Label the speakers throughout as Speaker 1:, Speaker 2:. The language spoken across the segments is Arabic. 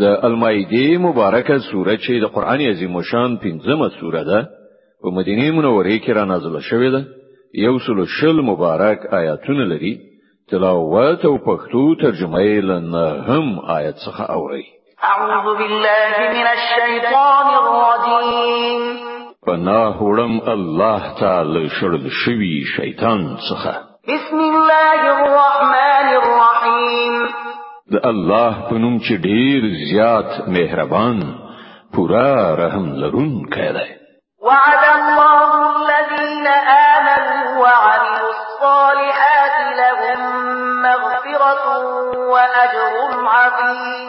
Speaker 1: د المایدې مبارکه سوره چې د قران عظیم شان پنځمه سوره ده په مدینه منوره کې را نازله شوې ده یو سلو شل مبارک آیاتونه لري تلاوت او پښتو ترجمه یې لنه هم آیت څخه اوري
Speaker 2: اعوذ بالله من الشیطان الرجیم
Speaker 1: پناه وړم
Speaker 2: الله
Speaker 1: تعالی شړل شوی شیطان څخه
Speaker 2: بسم
Speaker 1: الله
Speaker 2: الرحمن
Speaker 1: د الله په نوم چې ډیر زیات مهربان پورا رحم لرون کړه
Speaker 2: وعد الله الذين آمنوا وعملوا الصالحات لهم مغفرة وأجر عظيم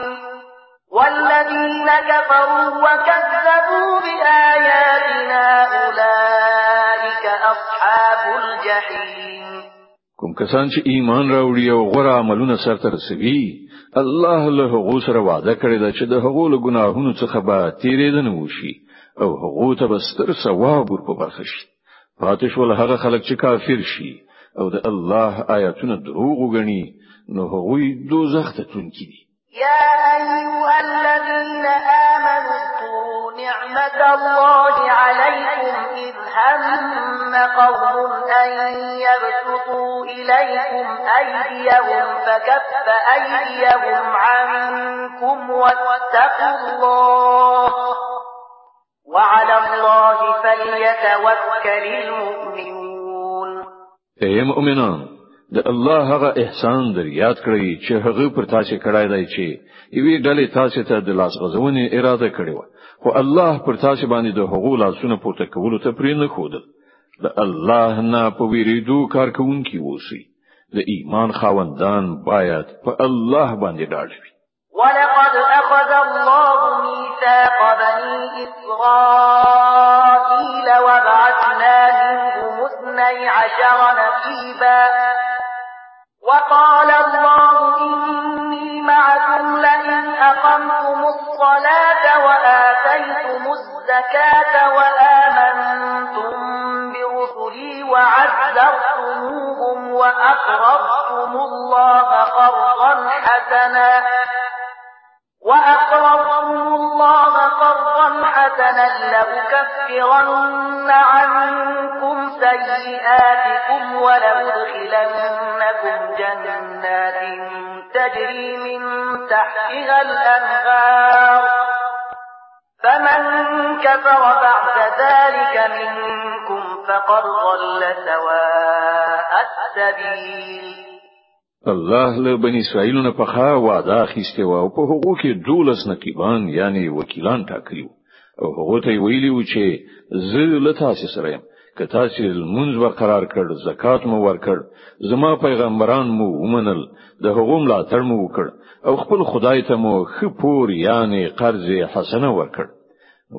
Speaker 2: والذين كفروا وكذبوا بآياتنا أولئك أصحاب الجحيم
Speaker 1: کوم کسان چې ایمان راوړي او غوړه عملونه سرته رسوي الله له هغه سره وعده کړی دا چې د هغه له ګناهونو څخه به تیرېدنه وشي او هغه ته بستر ثواب ورکو برخه شي پاتش ول هغه خلک چې کافر شي او د الله آیاتونه دروغ وګڼي نو هغه دوزخ ته تونکي دي
Speaker 2: يا أيها الذين آمنوا اذكروا نعمة الله عليكم إذ هم قوم أن يبسطوا إليكم أيديهم فكف فأيديهم عنكم واتقوا الله
Speaker 1: وعلى الله فليتوكل المؤمنون اي مؤمنان د الله هغه احسان در یاد کړئ چې هغه پر تاسو کړای دی چې یوې ډلې تاسو ته د لاس غزونې اراده کړې و خو الله پر تاسو باندې د هغو لاسونه پورته کولو ته پرې نه خوده د الله نه په ویریدو کار کوونکی وسی د ایمان خاوندان باید په
Speaker 2: الله
Speaker 1: باندې ډاډ وي
Speaker 2: ولقد أخذ الله ميثاق بني إسرائيل وبعثنا منهم اثني عشر نقيبا وقال الله إني معكم لئن أقمتم الصلاة وآتيتم الزكاة وآمنتم به وعزرتموهم وأقرضتم الله قرضا حسنا وأقرضتم الله قرضا حسنا لأكفرن عنكم سيئاتكم ولأدخلنكم جنات تجري من تحتها الأنهار كفر بعد ذلك منكم فقد ضل سواء السبيل
Speaker 1: الله له بني اسرائیل نه پخا وعده اخیسته او په هغه کې دولس نقیبان یعنی وکیلان ټاکلي او هغه ته ویلی و چې زه له تاسو سره یم که تاسو منځ برقرار کړ زکات مو ورکړ زما پیغمبران مو ومنل د هغو ملاتړ مو وکړ او خپل خدای ته مو خپور یعنی قرض حسنه ورکړ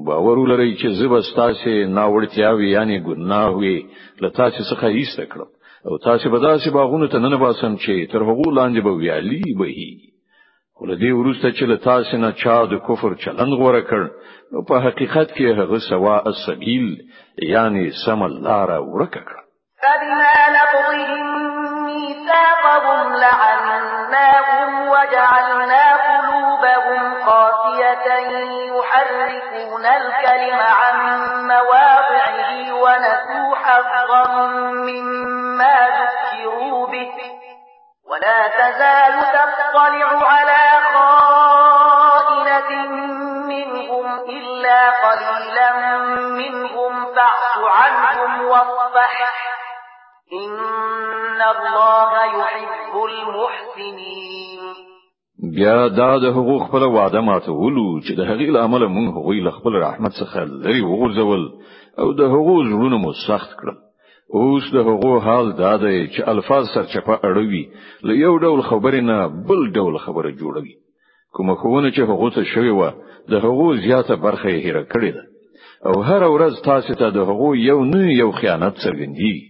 Speaker 1: باور ولرئ چې زبستاسه ناوړتیاوي یعنی ګناهوي لتاسه څخه ایسته کړم او تاسو به داسې باغونه ته نه باسم چې تر هغه لاندې به ویالي به هي ولدي ورسته چې له تاسو نه چا د کفر چلند غوړه کړ په حقیقت کې هغه سوا السبیل یعنی سم الله را ورکه کړ فبما نقضهم ميثاقهم لعناهم
Speaker 2: وجعلناهم وَيَنزِعْنَا الْكَلِمَ عَن مَّوَاضِعِهِ وَنَسُوا حَظًّا مِّمَّا ذُكِّرُوا بِهِ وَلَا تَزَالُ تَطَّلِعُ عَلَىٰ خَائِنَةٍ مِّنْهُمْ إِلَّا قَلِيلًا مِّنْهُمْ فَاعْفُ عَنْهُمْ وَاصْفَحْ إِنَّ اللَّهَ يُحِبُّ الْمُحْسِنِينَ
Speaker 1: بیا دا د حقوق خپل وعده ماتولو چې د هغې لامل مونږ هغوی له خپل رحمت څخه لري وغورځول او د هغو زړونه مو سخت کړل اوس د هغو حال دا دی چې الفاظ سرچپه اړوي له یو ډول خبرې نه بل ډول خبره جوړوي کومه خوونه چې هغو ته شوی و د هغو زیاته برخه یې هېره کړې ده او هر ورځ تاسو ته د هغو یو نه یو خیانت څرګندېږي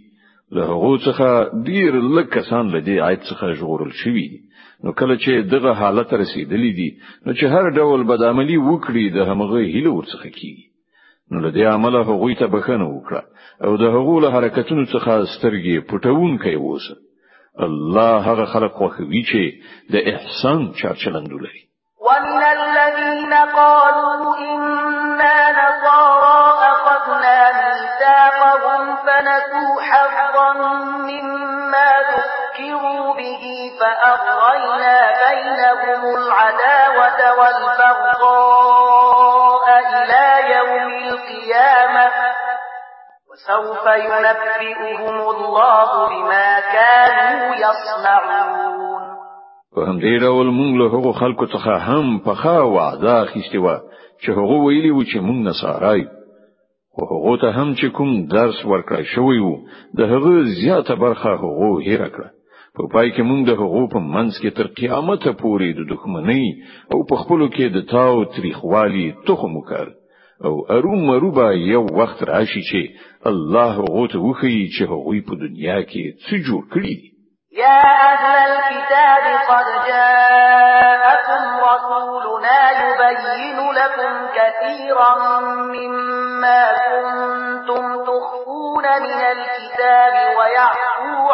Speaker 1: له هغه څخه ډیر لږ کسان له دې آیت څخه ژغورل شوي نو کله چې دغه حالت رسیدلی دي نو چې هر ډول بدعملي وکړي د همغه هیله ورڅخه کیږي نو له دې عمله هغه ته بخنه وکړه او د هغه له حرکتونو څخه سترګې پټون کوي وسه الله هغه خلق خوښوي چې د احسان چرچلند لري ومن الذين قالوا إن
Speaker 2: أغرينا بينهم العداوة والبغضاء إلى يوم القيامة وسوف ينبئهم الله بما كانوا يصنعون
Speaker 1: په همدې
Speaker 2: ډول
Speaker 1: موږ له
Speaker 2: هغو خلکو څخه
Speaker 1: هم په خا وعده اخیستې و چې هغه ویلي و چې موږ نصارای او هغه ته هم چې کوم درس ورکړ شوی وو د هغه زیاته برخه هغه هیر کړه په پای کې موږ د حقوق په منځ کې تر قیامت پورې د دښمنۍ او په خپلو کې د تاو تریخوالي تخم وکړ او ارو مروبا یو وخت راشي چې الله غوته وخی چې هغوی په دنیا کې څه جوړ کړی
Speaker 2: يا أهل الكتاب قد جاءكم رسولنا يبين لكم كثيرا مما كنتم تخفون من الكتاب ويعلم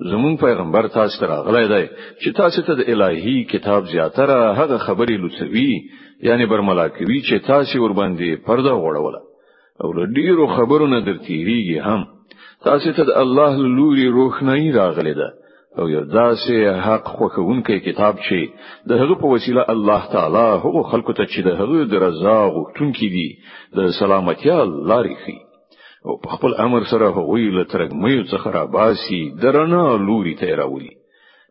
Speaker 1: زمون پیغمبر تاسو ته راغلی دی چې تاسو ته د الهي کتاب زیاتره هغه خبرې لوڅوي یعنی برملا کوي چې تاسو ور باندې پرده غوړول او ډیرو خبرو نه درتیریږي هم تاسو ته د الله لوري روښنايي راغلی ده او یو داسې حق خوښونکی کتاب چې د هغه په وسیله الله تعالی هغه خلکو ته چې د هغه درزا غوښتونکي دي د سلامتیا لارې ښيي او په خپل امر سره هغوی له ترګمې څخه را باسي درنا لوري ته راولي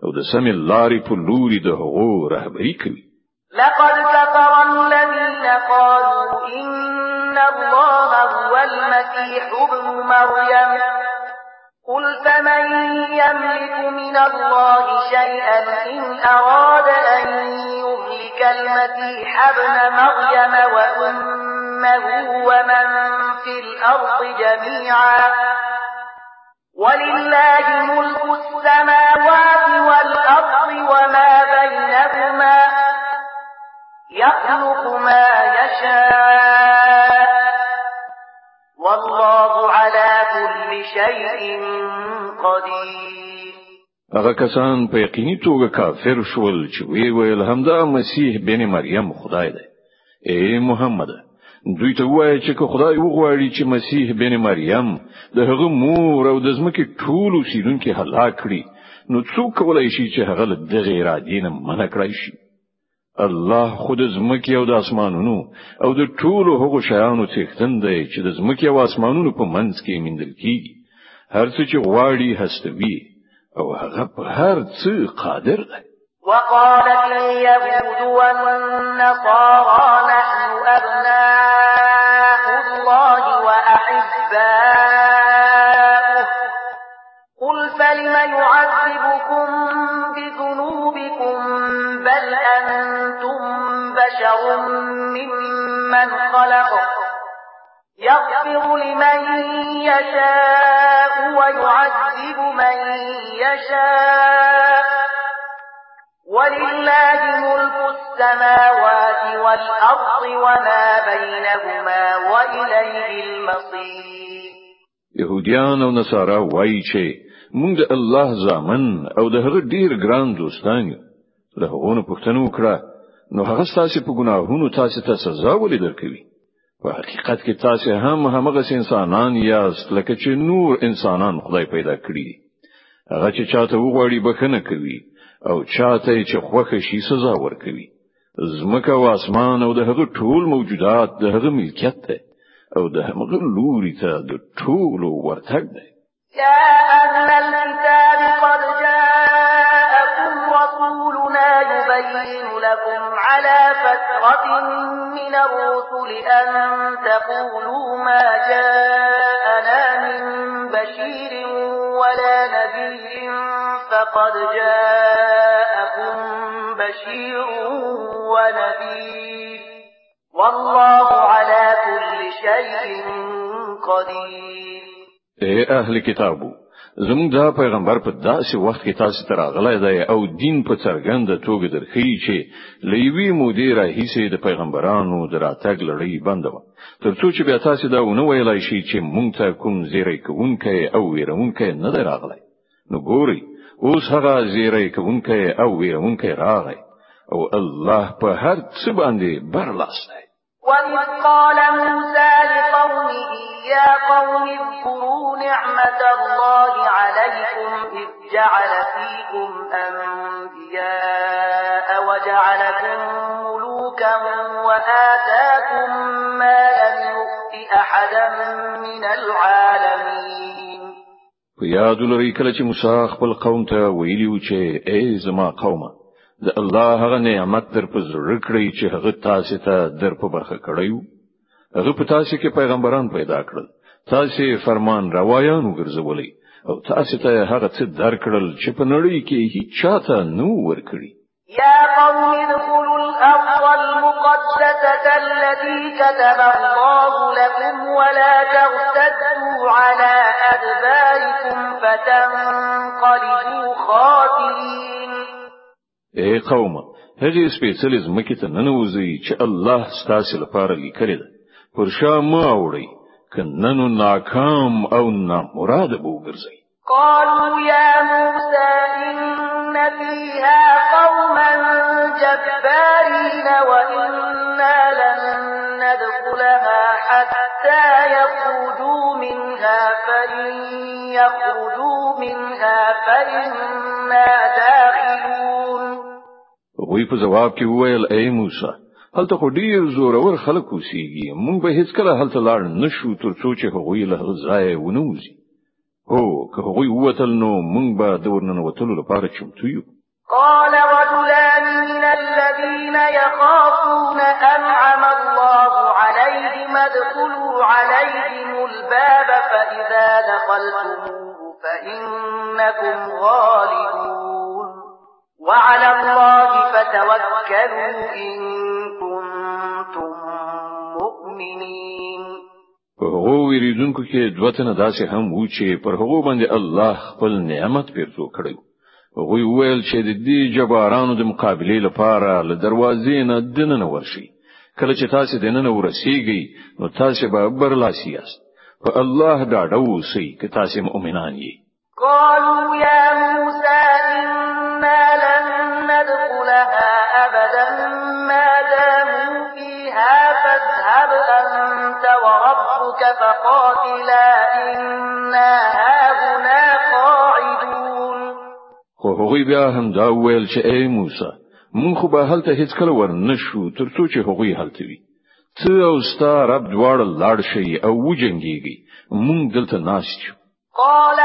Speaker 1: او د سمې لارې په لوري د هغو رهبری کوي
Speaker 2: لقد كفر الذين قالوا إن الله هو المسيح ابن مريم قل فمن يملك من الله شيئا إن أراد أن يهلك المسيح ابن مريم وأمه وقومه ومن في الأرض جميعا ولله ملك السماوات والأرض وما بينهما يخلق ما يشاء والله على كل شيء قدير هغه
Speaker 1: کسان په یقیني توګه کافر شول چې وی ویل همدا مسیح بن مریم خدای دی اے محمد دوی ته وایي چې که خدای وغواړي چې مسیح بن مریم د هغه مور او د ځمکې ټول اوسیدونکو هلاک کړي نو څوک کولای شي چې هغه له دغه ارادې نه منع کړی شي الله خود زمکی او د اسمانونو او د ټولو هغو شیانو څښتن دی چې د زمکی او اسمانونو په منځ کې مندل کیږي هر څه چې غواړي هستوي او هغه په هر څه قادر دی
Speaker 2: وقالت اليهود والنصارى السماوات والأرض وما بينهما وإليه المصير
Speaker 1: يهوديان او نصارا وایي چې موږ د الله زامن او د هغه ډیر ګران دوستان یو له هغه نه پوښتنه وکړه نو هغه تاسو په ګناهونو تاسو ته سزا ولې درکوي په حقیقت کې تاسو هم همغه انسانان یاست لکه چې نور انسانان خدای پیدا کړی هغه چې چاته وغواړي بخنه کوي او چاته چې خوخه شي سزا ورکوي زمکه او اسمان او د هغه ټول موجودات د هغه ملکیت ده او د هغه لوري ته د ټول ورتګ ده
Speaker 2: يا أهل الكتاب قد جاءكم رسولنا يبين لكم على فترة من الرسل أن تقولوا ما جاءكم لقد جاءكم بشير ونذير والله على كل شيء قدير اے
Speaker 1: اهل کتابو زموږ دا پیغمبر په داسې وخت کې تاسو ته راغلی دی او دین په څرګند توګه درخی چې لوی مدیر راهیسه د پیغمبرانو دراتګ لړۍ بندوه ترڅو چې بیا تاسو دا ونه ویلای شي چې مونږ ته کوم زیری کوونکې او ویرونکې نه دی راغلی نو ګوري او سره زیری کوونکی او ویرونکی راغی او الله په هر څه باندې
Speaker 2: برلاس وَإِذْ قَالَ مُوسَى لِقَوْمِهِ يَا قَوْمِ اذْكُرُوا نِعْمَةَ اللَّهِ عَلَيْكُمْ إِذْ جَعَلَ فِيكُمْ أَنْبِيَاءَ وَجَعَلَكُمْ مُلُوكًا وَآتَاكُمْ مَا لَمْ يُؤْتِ أَحَدًا مِنَ الْعَالَمِينَ په
Speaker 1: یاد لري کله چې موسی خپل قوم ته ویلی و چې ای زما قومه د الله هغه نعمت در په زړه کړی چې هغه تاسو ته در په برخه کړیو هغه په تاسو کې پیغمبران پیدا کړل تاسو فرمان روایان وګرځولې او تاسو ته هغه څه در کړل چې په نړۍ کې هیڅ چاته نو ورکړي
Speaker 2: يا قوم ادخلوا الأرض المقدسة التي كتب الله لكم ولا ترتدوا على أدباركم لكم فتنقلبوا خاسرين
Speaker 1: اے قوم هغه سپیڅلې مکه ته ننوځي چې الله ستاسو لپاره لیکلې ده پر شا ما وړي نو ناکام
Speaker 2: او نامراد
Speaker 1: وګرځي
Speaker 2: قالوا يا موسى إن فيها قوما جبارين وإنا لن ندخلها حتى يطلع كافر يخرجوا منها فإما داخلون
Speaker 1: وی په جواب
Speaker 2: کې
Speaker 1: وویل اے موسی هل ته خدای ډیر زورور خلک وسیږي مونږ به هیڅ کله هلته لاړ نشو تر څو چې هغه له ځای ونوځي او که هغه وتل نو مونږ به د ورننه وتلو لپاره چمتو یو
Speaker 2: قال فإنكم غالبون وعلى الله فتوكلوا إن كنتم مؤمنين
Speaker 1: په
Speaker 2: هغو
Speaker 1: ویریدونکو کې دوه تنه داسې هم وو چې پر هغو باندې الله خپل نعمت پیرزو کړی هغوی ویل چې د دې جبارانو د مقابلې لپاره له دروازې نه دننه ورشي کله چې تاسو دننه ورسیږئ نو تاسو به برلاسي یاست په الله ډاډه اوسئ چې تاسو مؤمنان یئ قالوا يا موسى إنا لن ندخلها أبدا ما داموا فيها فاذهب أنت وربك فقاتلا إنا هاهنا قاعدون خو هغوی بیا هم دا ویل چې ای موسی مونږ خو به هلته هیڅ کله ورنشو تر څو چې هغوی هلته وي ته او ستا رب دواړه لاړ شي او مونږ دلته ناست یو قال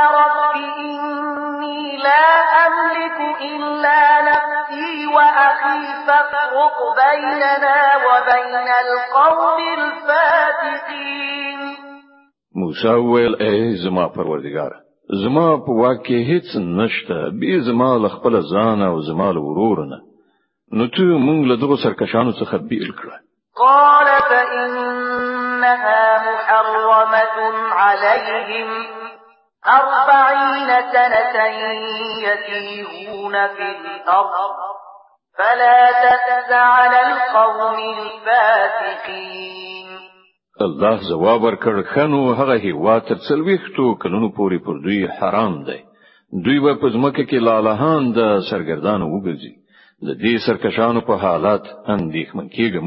Speaker 1: إني لا أملك إلا نفسي وأخي فافرق بيننا وبين القوم الفاسقين موسی ویل ای زما پروردگاره زما په واکه هیڅ نشته زما له ځان او زما له نه نو ته مونږ له دغه سرکشانو څخه بي کړه
Speaker 2: قال فإنها محرمة عليهم أربعين سنة يتيهون في الأرض فلا تتز على القوم الفاسقين
Speaker 1: الله
Speaker 2: جواب
Speaker 1: ورکړ خنو هغه هیوا تر څلويختو کلونو پورې پر دوی حرام دی دوی به په ځمکه کې لالهان د سرګردان وګرځي د دې سرکشانو په حالات اندېښمن کېږم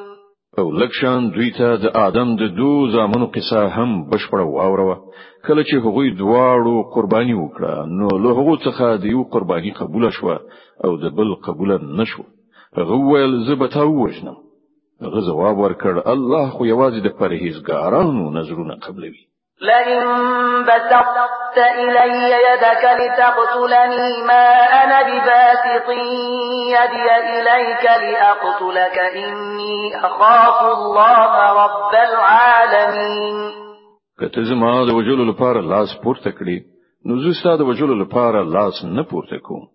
Speaker 1: او لکشان دوی ته د آدم د دوه زامنو قصه هم بشپړه واوروه کله چې هغوی دواړو قرباني وکړه نو له هغو څخه د یو قرباني قبول شوه او د بل قبول نه شو هغه ویل زه به تا وژنم هغه جواب ورکړ الله خو یوازې د پرهیزګارانو نظرونه قبلوي
Speaker 2: لئن بسطت بسطت إلي يدك لتقتلني ما أنا بباسط يدي إليك لأقتلك إني أخاف الله رب العالمين
Speaker 1: کته زما د وجلو لپاره لاس پورته کړی نو زه ستاسو د وجلو لپاره لاس
Speaker 2: نه پورته
Speaker 1: کوم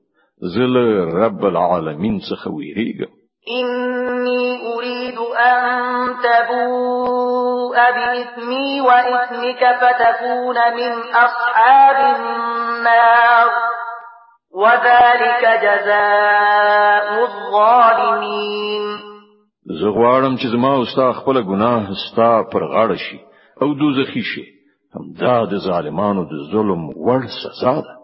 Speaker 1: زه رب العالمین څخه ویریږم إني
Speaker 2: أريد أن تبوء بإثمي وإثمك فتكون من أصحاب النار وذلك جزاء الظالمين
Speaker 1: زه غواړم چې زما او ستا خپل ګناه ستا پر غاړه شي او دوزخي شي همدا د ظالمانو د ظلم ور سزا ده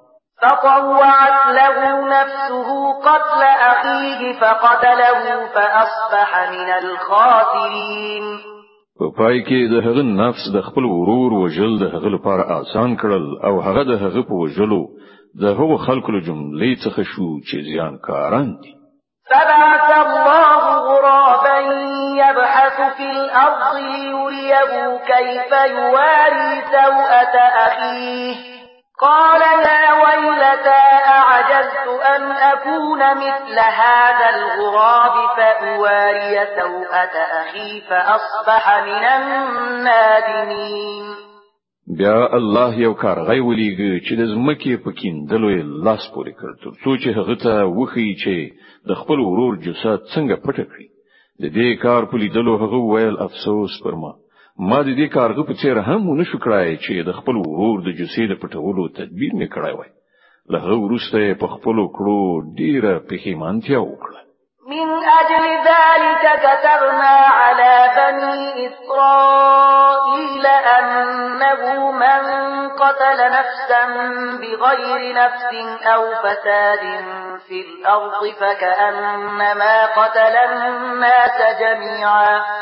Speaker 2: فطوعت له نفسه قتل أخيه فقتله فأصبح من الخاسرين
Speaker 1: په پای کې د هغه نفس د خپل ورور د هغه لپاره آسان کړل او هغه د هغه په وجلو د خلکو جملې څخه شو چې کاران
Speaker 2: دي فبعث الله غرابا يبحث في الأرض ليريه كيف يواري سوءة أخيه قال يا ويلتى أعجزت أن أكون مثل هذا الغراب فأواري سوءة أخي فأصبح من النادمين بیا
Speaker 1: الله یو کار غي وليږي چې د زمکه په کیندلو یې لاس پورې کړ تر څو چې هغه ته وخی چې د خپل ورور جسد څنګه پټ کړی د دې کار په لیدلو هغه ویل افسوس پر ما ما د دې کارغه په څیر هم ونه شکرای چې د خپل ورور د جسید د پټولو تدبیر مې وای له هغه وروسته په خپل کړو ډیره پښیمانتیا
Speaker 2: وکړه من اجل ذلك كتبنا على بني اسرائيل انه من قتل نفسا بغير نفس او فساد في الارض فكانما قتل الناس جميعا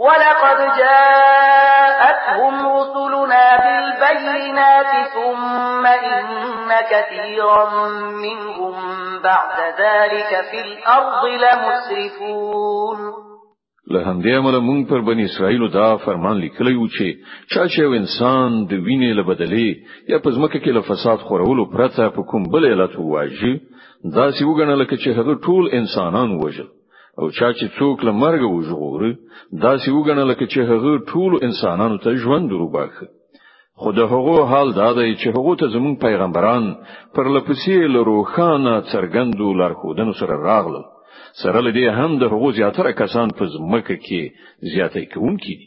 Speaker 2: ولقد جاءتهم رسلنا بالبينات ثم إن كثيرا منهم بعد ذلك في الأرض لمسرفون
Speaker 1: له همدې امر مونږ پر بني اسرائيل دا فرمان لیکلی و چې چا چې یو انسان د وینې له بدلې یا په ځمکه کې له فساد خورولو پرته په کوم بل علت واجی دا سی وګڼل کې چې هغه ټول انسانان وژل او چا چې څوک له مرګ وژغوري دا سی وګڼل چې هغه ټول انسانانو ته ژوند وروباخه خو د هغو حال دا دی چې هغه ته زمون پیغمبران پر لپسې له روخانه څرګندو لارښودنو سره راغلل سره لدی هم د هغو زیاتره کسان په ځمکه کې زیاتې کوونکې دي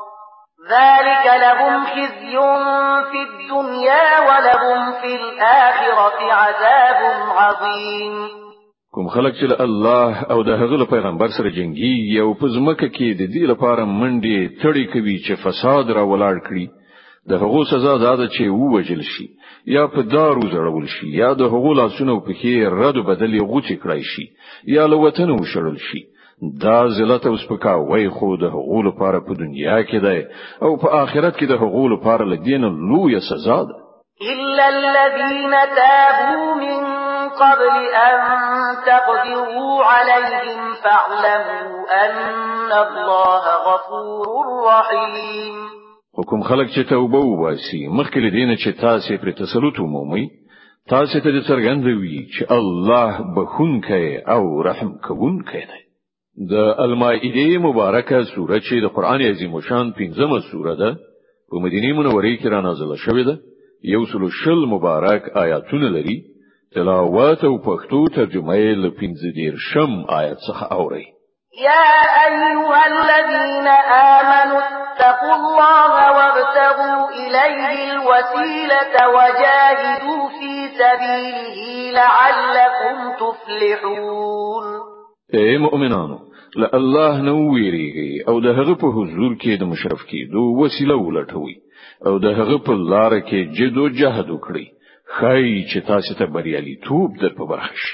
Speaker 2: ذلك لهم خزي في الدنيا ولهم في الآخرة عذاب عظيم کوم
Speaker 1: خلک
Speaker 2: چې
Speaker 1: الله او د هغه پیغمبر سره جنگي یو پزمکه کې د دې لپاره منډې تړي کوي چې فساد را ولاړ کړي د هغو سزا زاده چې ووجل شي یا په دارو زړول شي یا د هغو لاسونو په کې رد بدلې غوچې کړای شي یا لوتنه وشړل شي دا ذلت او سپکاوی خو د حقوق لپاره په دنیا کې دی او په آخرت کې د حقوق لپاره لدین لوی سزا ده
Speaker 2: إلا الذين تابوا من قبل أن تقدروا عليهم فاعلموا أن الله غفور رحيم
Speaker 1: حکم خلق چې توبه وباسي مخکې لدین چې تاسو پر تسلط ومومئ تاسو ته څرګندوي چې الله بخون کوي او رحم کوون کوي د المائده مبارکه سوره چې د قران عظیم شان پنځمه سوره ده په مدینه منوره کې را نازله شوې ده یو سلو شل مبارک آیاتونه لري تلاوت او پښتو ترجمه یې له پنځه دیر شم آیات څخه
Speaker 2: اوري يا أيها الذين آمنوا اتقوا الله وابتغوا إليه الوسيلة وجاهدوا في سبيله لعلكم تفلحون
Speaker 1: اے مؤمنانو ل الله نو ویریږي او د هغه په حضور کې د مشرف کېدو وسیله ولټوي او د هغه په لار کې جد او جهد وکړي خای چې تاسو ته بریالي توپ در په برخه شي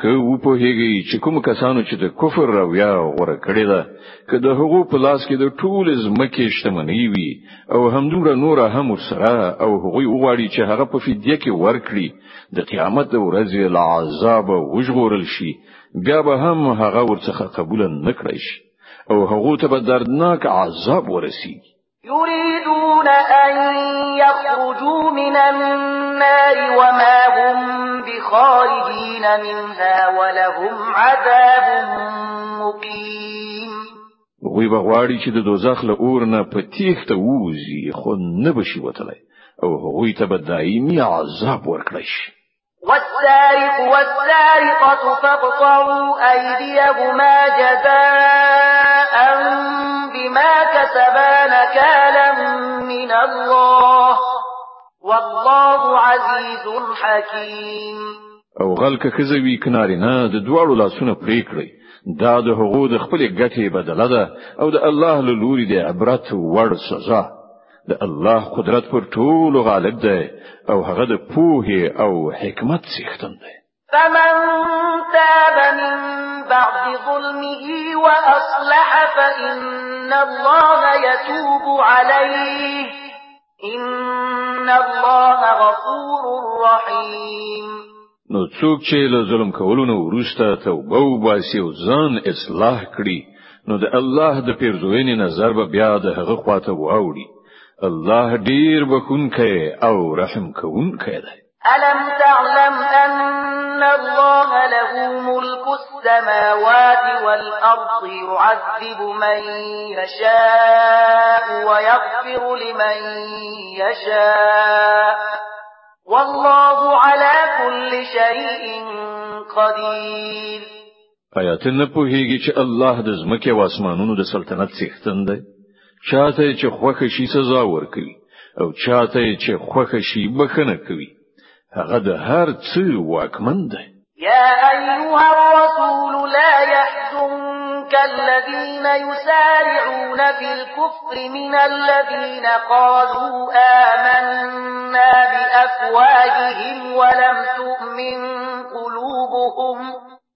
Speaker 1: خو و په هیږي چې کوم کسانو چې د کفر راویا غوړه کړی ده که د هغو په لاس کې د ټول زمکه شتمنۍ وي او همدومره نور هم سره او هغوی وغواړي چې هغه په فدیه کې ورکړي د قیامت ورځې له عذاب وژغورل شي بیا به هم هغه ورڅخه قبول نه کړی شي او هغه ته به دردناک عذاب ورسیږي
Speaker 2: يريدون أن يخرجوا من النار وما هم بخارجين منها ولهم عذاب مقيم غوی
Speaker 1: بغواړي چې د دوزخ له اور نه په تیښته ووزي خو نه بشي وتلی او هغوی ته به دایمي
Speaker 2: عذاب ورکړی شي
Speaker 1: والسارق
Speaker 2: والسارق السورة فاقطعوا أيديهما جزاء بما كسبا نكالا من الله والله عزيز حكيم او غل که
Speaker 1: خزوی کنارینه د دواړو لاسونه پرې کړی دا د حقوق د خپل ګټې بدله ده او د الله له لوري د عبرت وړ سزا د الله قدرت پر ټول غالب ده او هغه د پوهه او حکمت څښتن ده
Speaker 2: فمن تاب من بعد ظلمه وأصلح فإن الله يتوب عليه إن الله غفور رحيم
Speaker 1: نو څوک چې له ظلم کولو نه ورسته توبه وباسي او ځان اصلاح کړي نو د الله د پیرزوینې نظر به بیا د هغه خواته واوړي الله ډیر بخون بخونکی او رحم کوون دی
Speaker 2: الم تعلم ان الله اللَّهَ لَهُ مُلْكُ السَّمَاوَاتِ وَالْأَرْضِ يُعَذِّبُ مَن يَشَاءُ وَيَغْفِرُ لِمَن يَشَاءُ وَاللَّهُ عَلَى كُلِّ شَيْءٍ قَدِيرٌ ایا ته نه پوهیږي چې
Speaker 1: الله د زمکه او اسمانونو د سلطنت څښتن دی چاته چې خوخه شي سزا ورکوي او چاته چې خوخه شي بخنه کوي هغه د هر څه واکمن دی
Speaker 2: يا أيها الرسول لا يحزنك الذين يسارعون في الكفر من الذين قالوا آمنا بأفواههم ولم تؤمن قلوبهم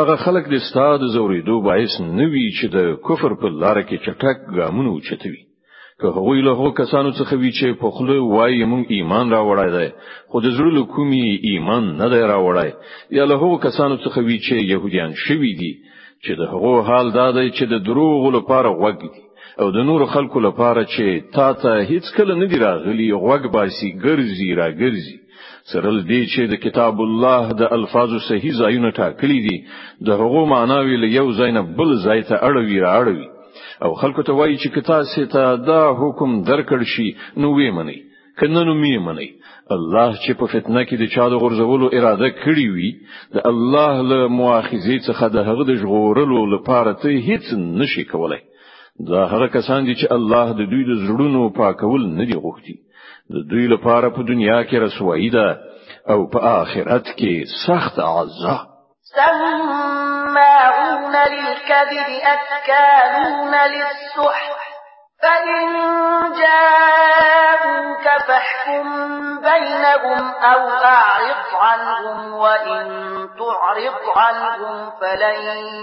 Speaker 1: هغه خلک د استاد زوریدو باعث نوي چې د کفر په لار کې چټک ګامونه اوچتوي که هغوی له هغو کسانو څخه وی چې په خله وایي مونږ ایمان راوړای دی خو د زړه له کومي ایمان نه دی راوړای یا له هغو کسانو څخه وی چې يهوديان شوي دي چې د هغو حال دا دی چې د دروغ لپاره وګ دي او د نور خلکو لپاره چې تا ته هیڅ کله نه دی راغلی وګ باسي ګرځي راګرځي سرل دی چې د کتاب الله د الفاظو صحیح ځایونه ټاکلي دي د هغو معناوي له یو ځای نه بل ځای ته اړوي راړوي او خلکو ته وایي چې کتاب ستا دا حکم درکړ شي نو وې مني کنه نو می مني الله چې په فتنه کې د چا د غرزولو اراده کړی وي د الله له مؤاخذې څخه د هغه د ژغورلو لپاره ته هیڅ نشي کولای دا هغه کسان دي چې الله د دوی د زړونو پاکول نه دی غوښتي د دوی لپاره په دنیا کې رسوایی ده او په آخرت کې سخت عذاب
Speaker 2: سماعون للكذب أكالون للسحر فإن جاءوك فاحكم بينهم أو أعرض عنهم وإن تعرض عنهم فلن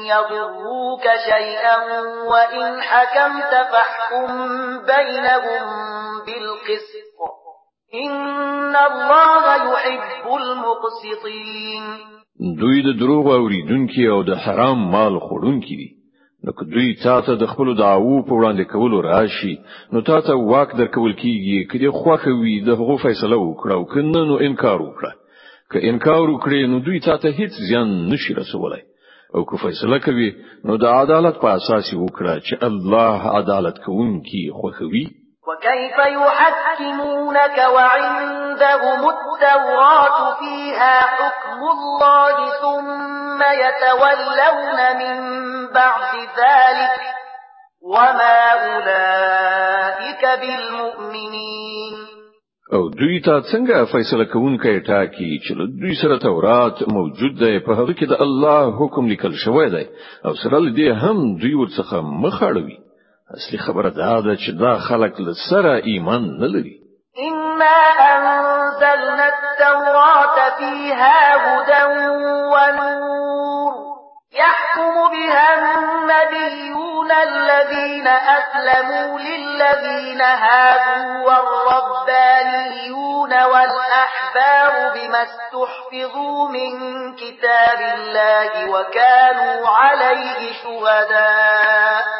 Speaker 2: يضروك شيئا وإن حكمت فاحكم بينهم بالقسط ان الله يحب المقسطين
Speaker 1: دوی د دروغ اوریدونکو او د حرام مال خوړونکو دي نو که دوی تاسو د خپل دعوو په وړاندې کولو راشي نو تاسو واک درکول کیږي کله خوخه وي د هغو فیصله وکړو کنه نو انکار وکړه که انکار وکړي نو دوی تاسو هیڅ ځان نشي رسولای او که فیصله کوي نو د عدالت په اساس وکړه چې الله عدالت کوونکی خوخوي وكيف يحكمونك وعندهم التوراة فيها حكم الله ثم يتولون من بعد ذلك وما أولئك بالمؤمنين او دوی تا څنګه فیصله تا ټاکی چې له دوی سره تورات موجود ده په هغه کې د الله حکم لیکل شوی دی او سره دې هم دوی ورڅخه مخ اړوي اصلي خبر دا ده چې دا خلق لسره ایمان نه لري
Speaker 2: إنا أنزلنا التوراة فيها هدى ونور يحكم بها النبيون الذين أسلموا للذين هادوا والربانيون والأحبار بما استحفظوا من كتاب الله وكانوا عليه شهداء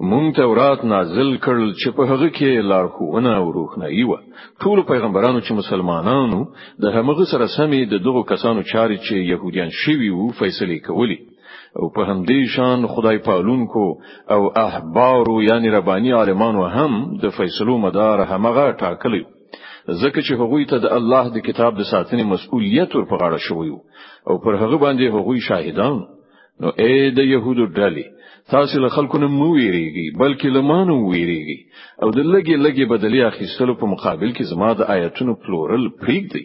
Speaker 1: مونږ ته ورات نازل کړل چې په هغه کې لارښوونه او روښنايي و ټول پیغمبرانو چې مسلمانانو د همغه سره سمې د دغو کسانو چاري چې يهوديان شوي وو فیصله کولی او په همدې شان خدای پالونکو او احبارو یعنی رباني عالمانو هم د فیصلو مدار همغه ټاکلی ځکه چې هغوی ته د الله د کتاب د ساتنې مسؤلیت ورپغاړه شوی او پر هغه باندې هغوی شاهدان نو اې د يهودو ډلې تاسو له خلکو نه مو ویریږي بلکې له مانو ویریږي او د لګي لګي بدلی اخیستلو په مقابل کې زما د آیتونو پلورل پریږدي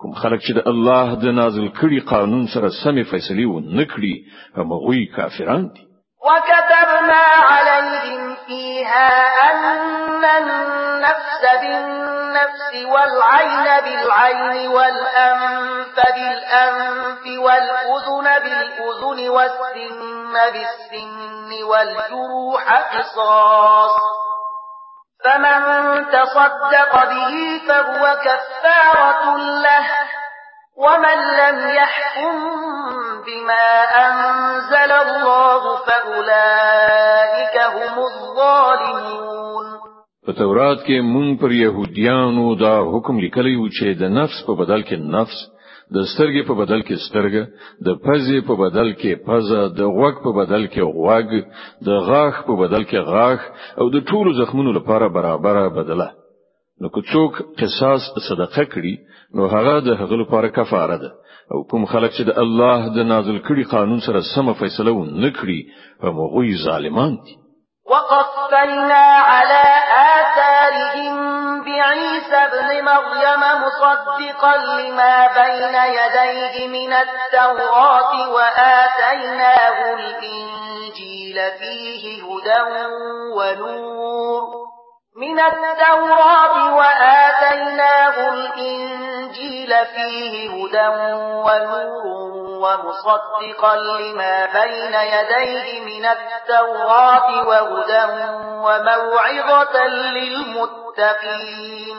Speaker 1: کوم خلک چې د الله د نازل کړي قانون سره سمې فیصلې و نه کړي هغه کافران دي
Speaker 2: وكتبنا عليهم فيها أن النفس بالنفس والعين بالعين والأنف بالأنف والأذن بالأذن والسن بالسن والجروح قصاص فمن تصدق به فهو كفارة له ومن لم يحكم بما أنزل الله فأولئك هم الظالمون
Speaker 1: په تورات کې مونږ پر يهوديانو دا حکم لیکلی و چې د نفس په بدل کې نفس د سترګې په بدل کې سترګه د پزې په بدل کې پزه د غوږ په بدل کې غوږ د غاښ په بدل کې غاښ او د ټولو زخمونو لپاره برابره بدله نو که څوک قصاص صدقه کړي نو هغه د هغه لپاره کفاره ده او کوم خلک چې د الله د نازل کړي قانون سره سم فیصله و نه کړي په مغوي ظالمان
Speaker 2: دي وقفنا على آثارهم عيسى ابن مريم مصدقا لما بين يديه من التوراة وآتيناه الإنجيل فيه هدى ونور من التوراة وآتيناه الإنجيل فيه هدى ونور ومصدقا لما بين يديه من التوراة وهدى وموعظة للمتقين المتقين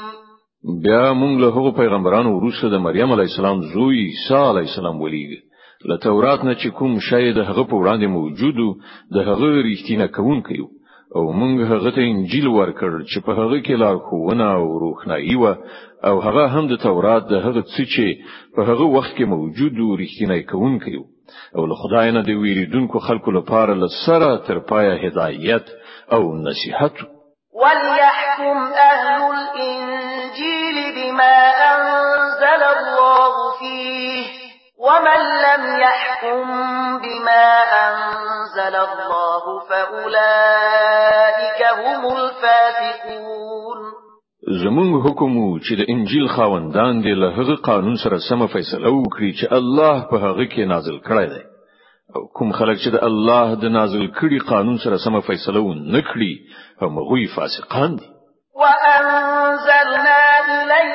Speaker 1: بیا موږ له هغو پیغمبرانو وروسته د مریم علی السلام زوی عیسی علی السلام ولیږ له تورات نه چې کوم شی د هغه په وړاندې موجود د هغه ریښتینه کون کیو او موږ هغه ته انجیل ورکړ چې په هغه کې لارښوونه او روښنايي و او هغه هم د تورات د هغه څه چې په هغه وخت کې موجود و ریښتینه کون کیو او له خدای نه د ویریدونکو خلکو لپاره لسره تر پایه هدایت او نصيحت ولیا
Speaker 2: أنزل الله فأولئك هم الفاسقون زمون
Speaker 1: حکم چې د انجیل خاوندان دی له هغه قانون سره سم فیصله وکړي چې الله په هغه کې نازل کړی دی او کوم خلک چې د الله د نازل کړي قانون سره سم فیصله و ونکړي هم غوي فاسقان
Speaker 2: دي وانزلنا الیک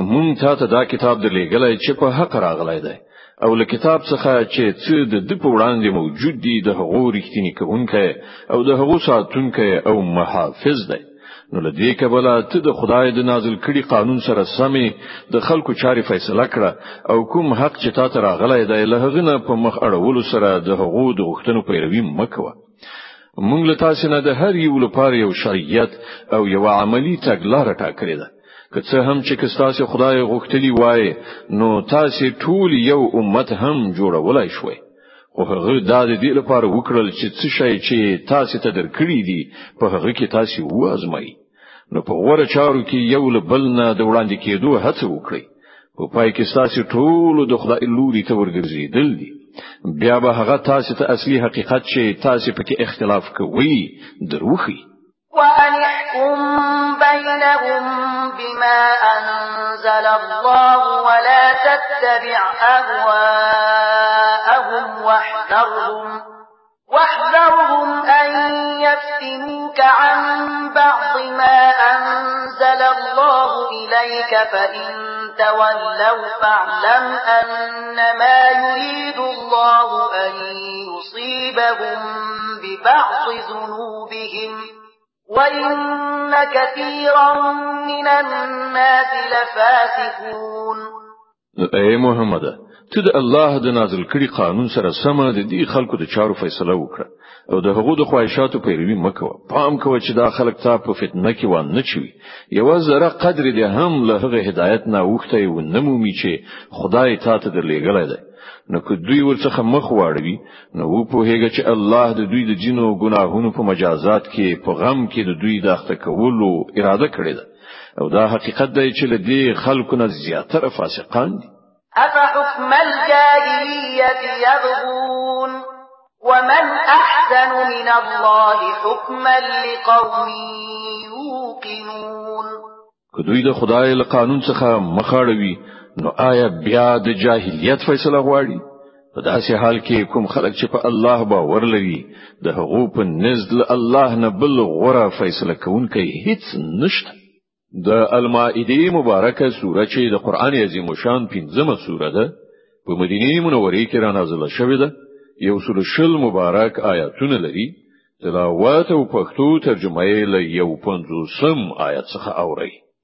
Speaker 1: مونږ ته دا کتاب درلېږلی چې په حق راغلی دی او له کتاب څخه چې څه د د په وړاندې موجود دي د هغو رښتینی کوونکی او د هغو ساتونکی او محافظ دی نو له دې کبله ته د خدای د نازل کړي قانون سره سمې د خلکو چاري فیصله کړه او کوم حق چې تاسو راغلی دی له هغه نه په مخ اړولو سره د هغو د غوښتنو پیروي مکوه مونږ له تاسو نه د هر یو لپاره یو شریعت او یو عملی تګلارې ټاکلې ده که څه هم چې کستاسو خدای غوښتلی وای نو تاسو ټول یو امت هم جوړولای شوئ خو هغه دا د دې لپاره وکړل چې څه شی چې تاسو ته درکړي دي په هغه کې تاسو وازمای نو په غوړه چارو کې یو بل نه د وړاندې کېدو هڅه وکړئ په پای کې تاسو ټول د خدای لوري ته ورګرځیدل دي بیا به هغه تاسو ته اصلي حقیقت چې تاسو پکې اختلاف کوي دروخی
Speaker 2: وأنحكم بينهم بما أنزل الله ولا تتبع أهواءهم واحذرهم واحذرهم أن يفتنوك عن بعض ما أنزل الله إليك فإن تولوا فاعلم أنما يريد الله أن يصيبهم ببعض ذنوبهم وَإِنَّ كَثِيرًا مِنَ
Speaker 1: النَّاسِ لَفَاسِقُونَ
Speaker 2: اے
Speaker 1: محمد ته د الله د نازل کړي قانون سره سم د دې خلکو د چارو فیصله وکړه او د هغو د خواهشاتو پیروي مکو پام کوه چې دا خلک تا په فتنه کې و نه چوي یو زره قدر دې هم له هغه هدایت نه وخته و نه مومي چې خدای تا ته درلېګلای دی نو که دوی ورڅخه مخ واړوي نو و په هغه چې الله د دوی د جنو او ګناهونو په مجازات کې په غم کې د دوی داخته کولو اراده کړې ده او دا حقیقت دی چې لدی خلکو نه زیاتره فاسقان
Speaker 2: دي اما حكم الجاهليه يبغون ومن احسن من الله حكما لقوم يوقنون
Speaker 1: که دوی د خدای له قانون څخه مخاړوي نو آیا بیا د جاهلیت فیصله غواړي په داسې حال کې کوم خلک چې په الله باور لري د هغو په نزد الله نه بل غوړه فیصله کوونکی هیڅ نشته د المائده مبارکه سوره چې د قران عظیم شان پنځمه سوره ده په مدینه منوره کې را نازله شوې ده یو سل شل مبارک آیاتونه لري تلاوت او پښتو ترجمه یې له یو پنځوسم آیت څخه اوري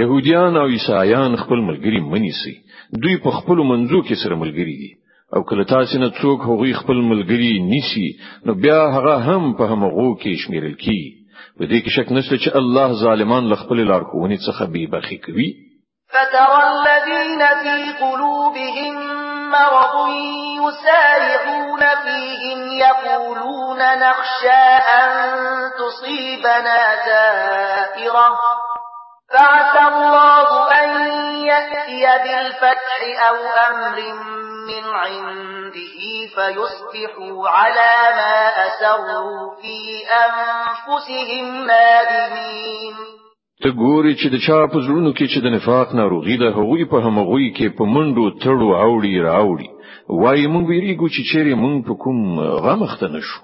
Speaker 1: يهوديان او عیسایان خپل ملګری منیسي دوی په خپل منځو کې سره ملګری دي او کله تاسو نه څوک هغوی خپل ملګری نیسی نو بیا هغه هم په همغو کې شمیرل کی په دې کې شک نشته چې الله ظالمان له خپل لارښوونې څخه بې برخې کوي
Speaker 2: فترى الذين في قلوبهم مرض يسارعون فيهم يقولون نخشى أن تصيبنا دائرة فعسى الله أن يأتي بالفتح أو أمر من عنده
Speaker 1: فيصبحوا على ما أسروا في أنفسهم نادمين ته ګوري چې د چا په زړونو کې چې د نفاق ناروغي ده هغوی په همغوی کې په منډو تړو اوړي راوړي وایي مونږ ویریږو چې چیرې مونږ په کوم غمخته نشو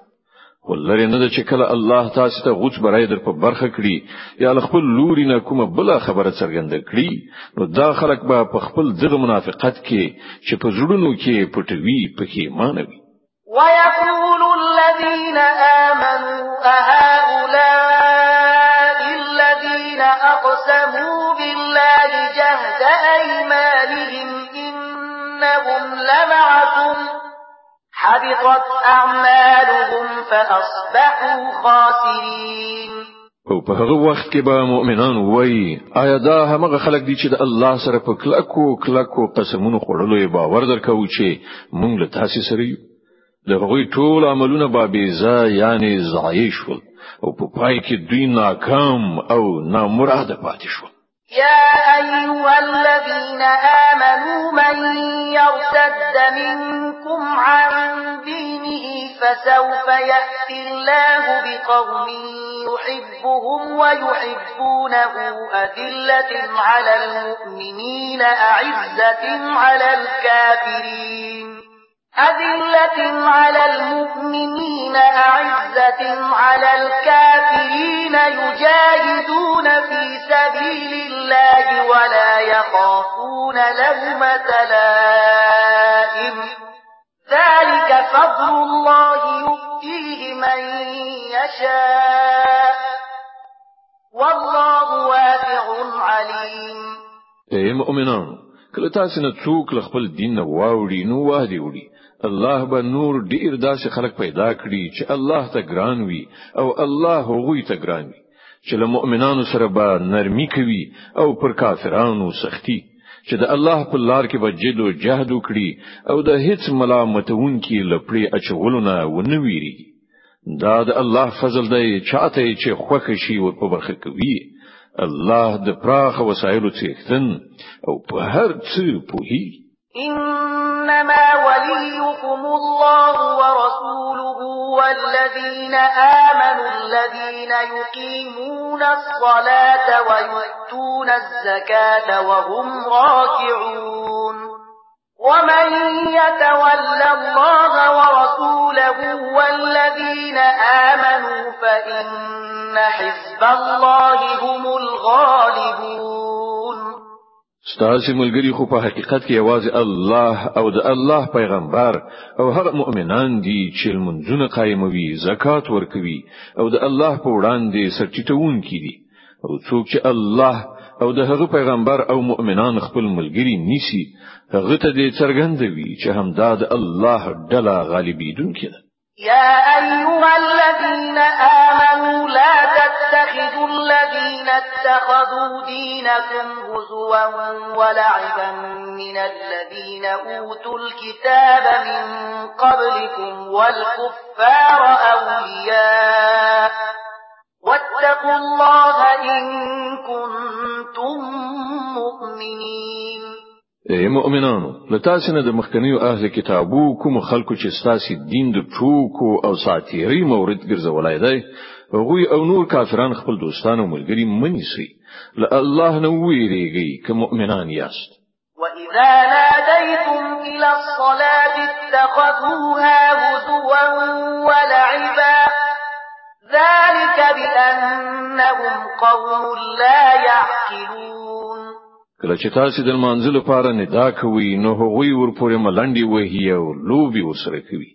Speaker 1: ولری نه چې کله الله تاسو ته غوڅ برای در په برخه کړي یا خپل لوري نه کومه بل خبره څرګند کړي نو دا خلک به په خپل دغه منافقت کې چې په زړونو کې پټوي په کې مانوي
Speaker 2: ويقول الذين آمنوا أهؤلاء الذين أقسموا بالله جهد أيمانهم إنهم لمعكم حبطت اعمالهم
Speaker 1: فاصبحوا خاسرين او په
Speaker 2: هغه
Speaker 1: وخت کې به مؤمنان وایي آیا دا هغه خلک دي چې د الله سره په کلکو کلکو قسمونو خوړلو یې باور درکو چې مونږ له تاسو سره یو د هغوی ټول عملونه بابېزا یعنی ضایع شول او په پای کې دوی ناکام او نامراده پاتې شول
Speaker 2: يا أيها الذين آمنوا من يرتد منكم عن دينه فسوف يأتي الله بقوم يحبهم ويحبونه أذلة على المؤمنين أعزة على الكافرين أذلة على المؤمنين أعزة على الكافرين يجاهدون في سبيل الله ولا يخافون لهم تلائم ذلك فضل الله يؤتيه من يشاء والله واسع عليم
Speaker 1: أي مؤمنون کله تاسو نه څوک خپل دین نه واوړي نو واهدي وړي الله به نور ډیر داسې خلق پیدا کړي چې الله ته ګران وي او الله هغوی ته ګران وي چې له مؤمنانو سره به نرمي کوي او پر کافرانو سختی چې د الله په لار کې به جد او جهد وکړي او د هیڅ ملامتون کې لپړې اچولونه ونه ویری دا د الله فضل دی چاته چې خوښ شي او په برخه کوي الله د پراخ وسایلو څښتن او په هر څه پوهی
Speaker 2: انما وليكم الله ورسوله والذين امنوا الذين يقيمون الصلاه ويؤتون الزكاه وهم راكعون ومن يتول الله ورسوله والذين امنوا فان إن حزب الله هم الغالبون ستاسو
Speaker 1: ملګری خو په حقیقت کې आवाज الله او د الله پیغمبر او هر مؤمنان دي چې منځونه قائموي زکات ورکوي او د الله په وړاندې سرچټون کیدي او څوک چې الله او د هغه پیغمبر او مؤمنان خپل ملګری نیسی هغه ته دې څرګندوي چې همدا د الله ډله غالبیدونکې ده
Speaker 2: يا أيها الذين آمنوا لا تتخذوا الذين اتخذوا دينكم هزوا ولعبا من الذين أوتوا الكتاب من قبلكم والكفار أولياء واتقوا الله إن كنتم مؤمنين
Speaker 1: مؤمنانو له د مخکنیو اهل کتابو کوم خلکو چې ستاسو دین د ټوکو او ساتیری مورید ګرځولای دی هغه او نور کافران خپل دوستانو ملګری منی سي له الله نه ویریږي که مؤمنان یاست
Speaker 2: وإذا ناديتم إلى الصلاة اتخذوها هزوا ولعبا ذلك بأنهم قوم لا يعقلون
Speaker 1: کله چې تاسو د منځل لپاره نه دا کوي نو هغوی ورپورې ملنډي وهي او لوبي وسره کوي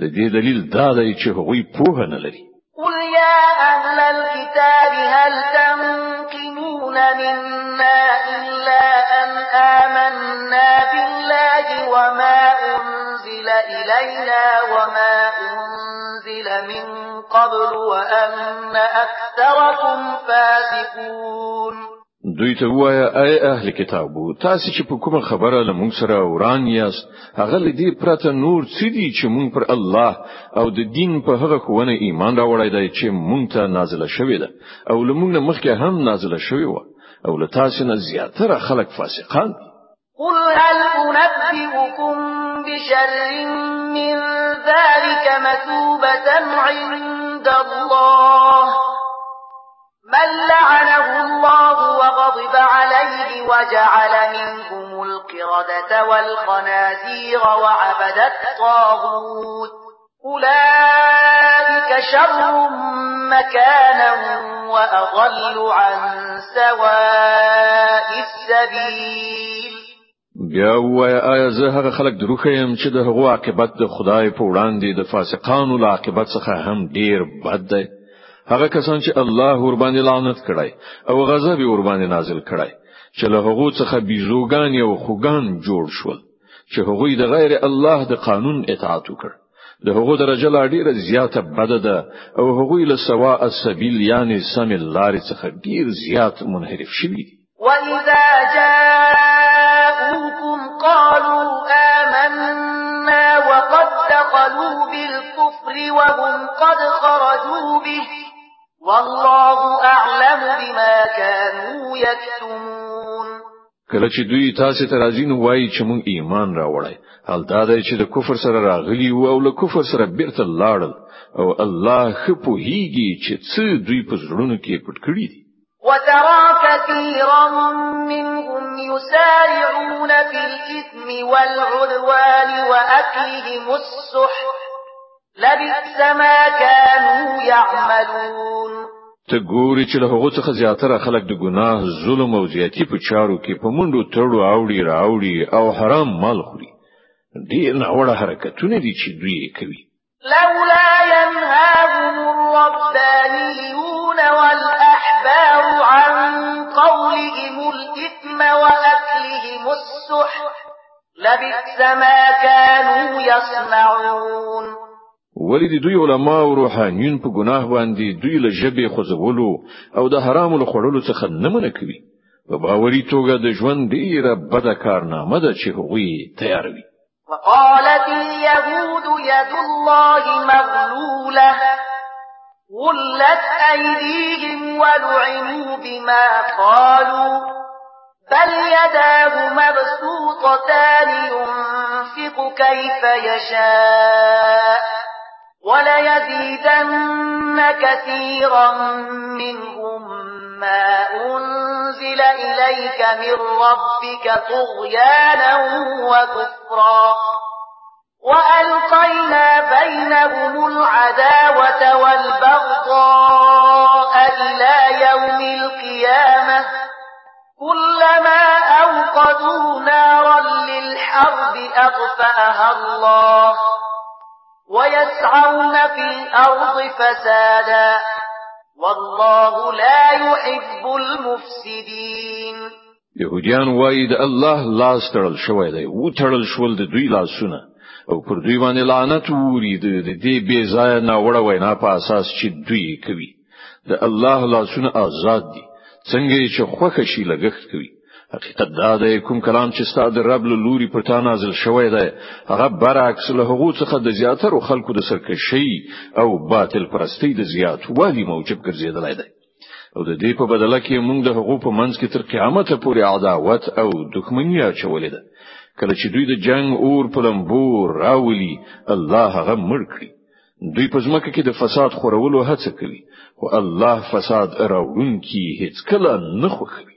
Speaker 1: د دې دلیل دا دی چې هغوی پوهه نه لري
Speaker 2: قل يا أهل الكتاب هل تنقمون منا إلا أن آمنا بالله وما أنزل إلينا وما أنزل من قبل وأن أكثركم فاسقون
Speaker 1: دوی ته وایا اي اهل کتابو تاسو چې په کومه خبره له موږ سره وران یاست هغه لدی پرته نور څه دي چې موږ پر الله او د دین په هغه کوونه ایمان راوړی دی چې موږ ته نازله شوې ده او لموږ نه مخکې هم نازله شوې و او له تاسو نه زیاتره خلک فاسقان
Speaker 2: قل هل انبئكم بشر من ذلك مثوبة عند الله من لعنه الله غضب عليه وجعل منهم القردة والخنازير وعبد الطاغوت أولئك شر مكانا وأضل عن سواء السبيل بیا
Speaker 1: وای آیا زه هغه خلک دروخیم چې د هغه عاقبت د خدای په وړاندې د فاسقانو له عاقبت څخه هم ډیر بد ده هغه کسان چې الله ور باندې لعنت کړای او غضب ور باندې نازل کړای چې له هغه څخه بيزوګان او خوګان جوړ شول چې هغه د غیر الله د قانون اطاعت وکړ د هغه درجه لا ډیره زیاته بد ده او هغه له سوا السبیل یعنی سم لارې څخه ډیر زیات منحرف شوی
Speaker 2: وَإِذَا جَاءُوكُمْ قَالُوا آمَنَّا وَقَدْ دَخَلُوا بِالْكُفْرِ وَهُمْ قَدْ خَرَجُوا بِهِ والله اعلم بما كانوا يكتمون کله چې دوی تاسو ته راځي نو وایي چې
Speaker 1: مونږ
Speaker 2: ایمان راوړای حال دا دی چې
Speaker 1: د کفر سره راغلی او له کفر سره بیرته لاړل او الله خپو هیږي چې څه دوی په زړونو کې پټ کړی دي وترى كثيرا منهم يسارعون في الإثم والعدوان وأكلهم السحت لبئس ما كانوا يعملون ته ګوري چې له هغه څخه زیاتره خلک د ګناه ظلم او زیاتی په چارو کې په منډو تړو اوړي راوړي او حرام مال خوري دې نه وړه حرکتونه دي چې دوی کوي
Speaker 2: لولا ينهاهم الربانيون والأحبار عن قولهم الإثم وأكلهم السحت لبئس ما كانوا يصنعون
Speaker 1: ولې د دوی علما او روحانيون په ګناه باندې دوی له جبه خوځولو او د حرامو له خوړلو څخه نه منع کوي په باوري توګه د ژوند ډیره بده کارنامه ده چې هغوی تیاروي
Speaker 2: وقالت اليهود يد الله مغلولة غلت أيديهم ولعنوا بما قالوا بل يداه مبسوطتان ينفق كيف يشاء وَلَيَزِيدَنَّ كَثِيرًا مِّنْهُم مَّا أُنزِلَ إِلَيْكَ مِن رَّبِّكَ طُغْيَانًا وَكُفْرًا ۚ وَأَلْقَيْنَا بَيْنَهُمُ الْعَدَاوَةَ وَالْبَغْضَاءَ إِلَىٰ يَوْمِ الْقِيَامَةِ ۚ كُلَّمَا أَوْقَدُوا نَارًا لِّلْحَرْبِ أَطْفَأَهَا اللَّهُ ويسعون في الأرض فسادا
Speaker 1: والله لا يحب المفسدين يهوديان وايد الله لا استرل شوی دی و تړل شول د دوی لاسونه او پر دوی باندې لعنت ووري د دې بې بیزای نه وړه وینا په اساس چې دوی کوي د الله لاسونه آزاد دي څنګه چې خوښ شي لګښت کوي حقیقت دا د کوم کلام چې ستاسو رب له لوري پټا نازل شوی دی هغه برعکس له هغو څخه د زیاتره خلکو د سرکشي او باطل پرستی د زیات والی موجب ګرځیدلای دی او د دې په بدله کې موږ د هغو په منځ کې تر قیامت پورې عداوت او دښمنی اچولې ده کله چې دوی د جنگ اور په لمبور راولي الله هغه مړ کړی دوی په ځمکه کې د فساد خورولو هڅه کوي او الله فساد راوونکي هیڅ کله نه خوښوي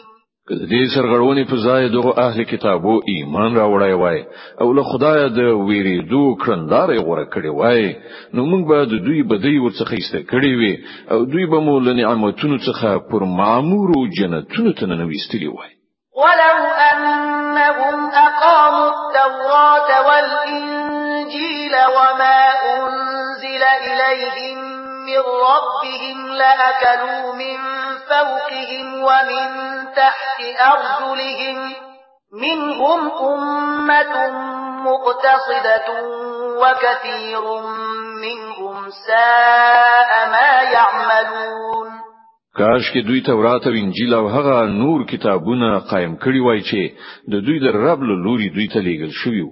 Speaker 1: کله دې سرغړونې په ځای دغه اهل کتابو ایمان راوړای وای او له خدای د ویریدو کړندارې غوړه کړې وای نو موږ به د دوی بدی ورڅخه ایسته کړې وي او دوی به مو له نعمتونو څخه پر معمور او جنتونو ته نه ویستلی وای
Speaker 2: ولو انهم اقاموا التوراة والانجيل وما انزل اليهم من ربهم لأكلوا من فوقهم ومن تحت أرجلهم منهم أمة مقتصدة وكثير منهم ساء ما يعملون کاش
Speaker 1: کې دوی تورات او انجیل او هغه نور کتابونه قائم کړی وای چې د دوی د رب له لوري دوی ته لیږل شویو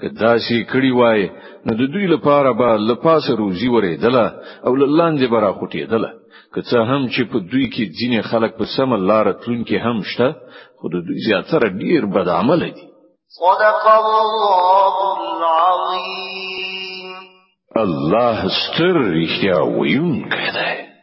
Speaker 1: که دا شي کړی وای نو د دوی لپاره به لپاسه روزي ورېدله او لاندې برا خوټېدله که څه هم چې په دوی کې ځینې خلک په سم لار تلونکي هم شته خو د دوی زیاتره ډیر بد عمل دي
Speaker 2: صدق الله العظیم
Speaker 1: الله ستر رښتیا ویونکی دی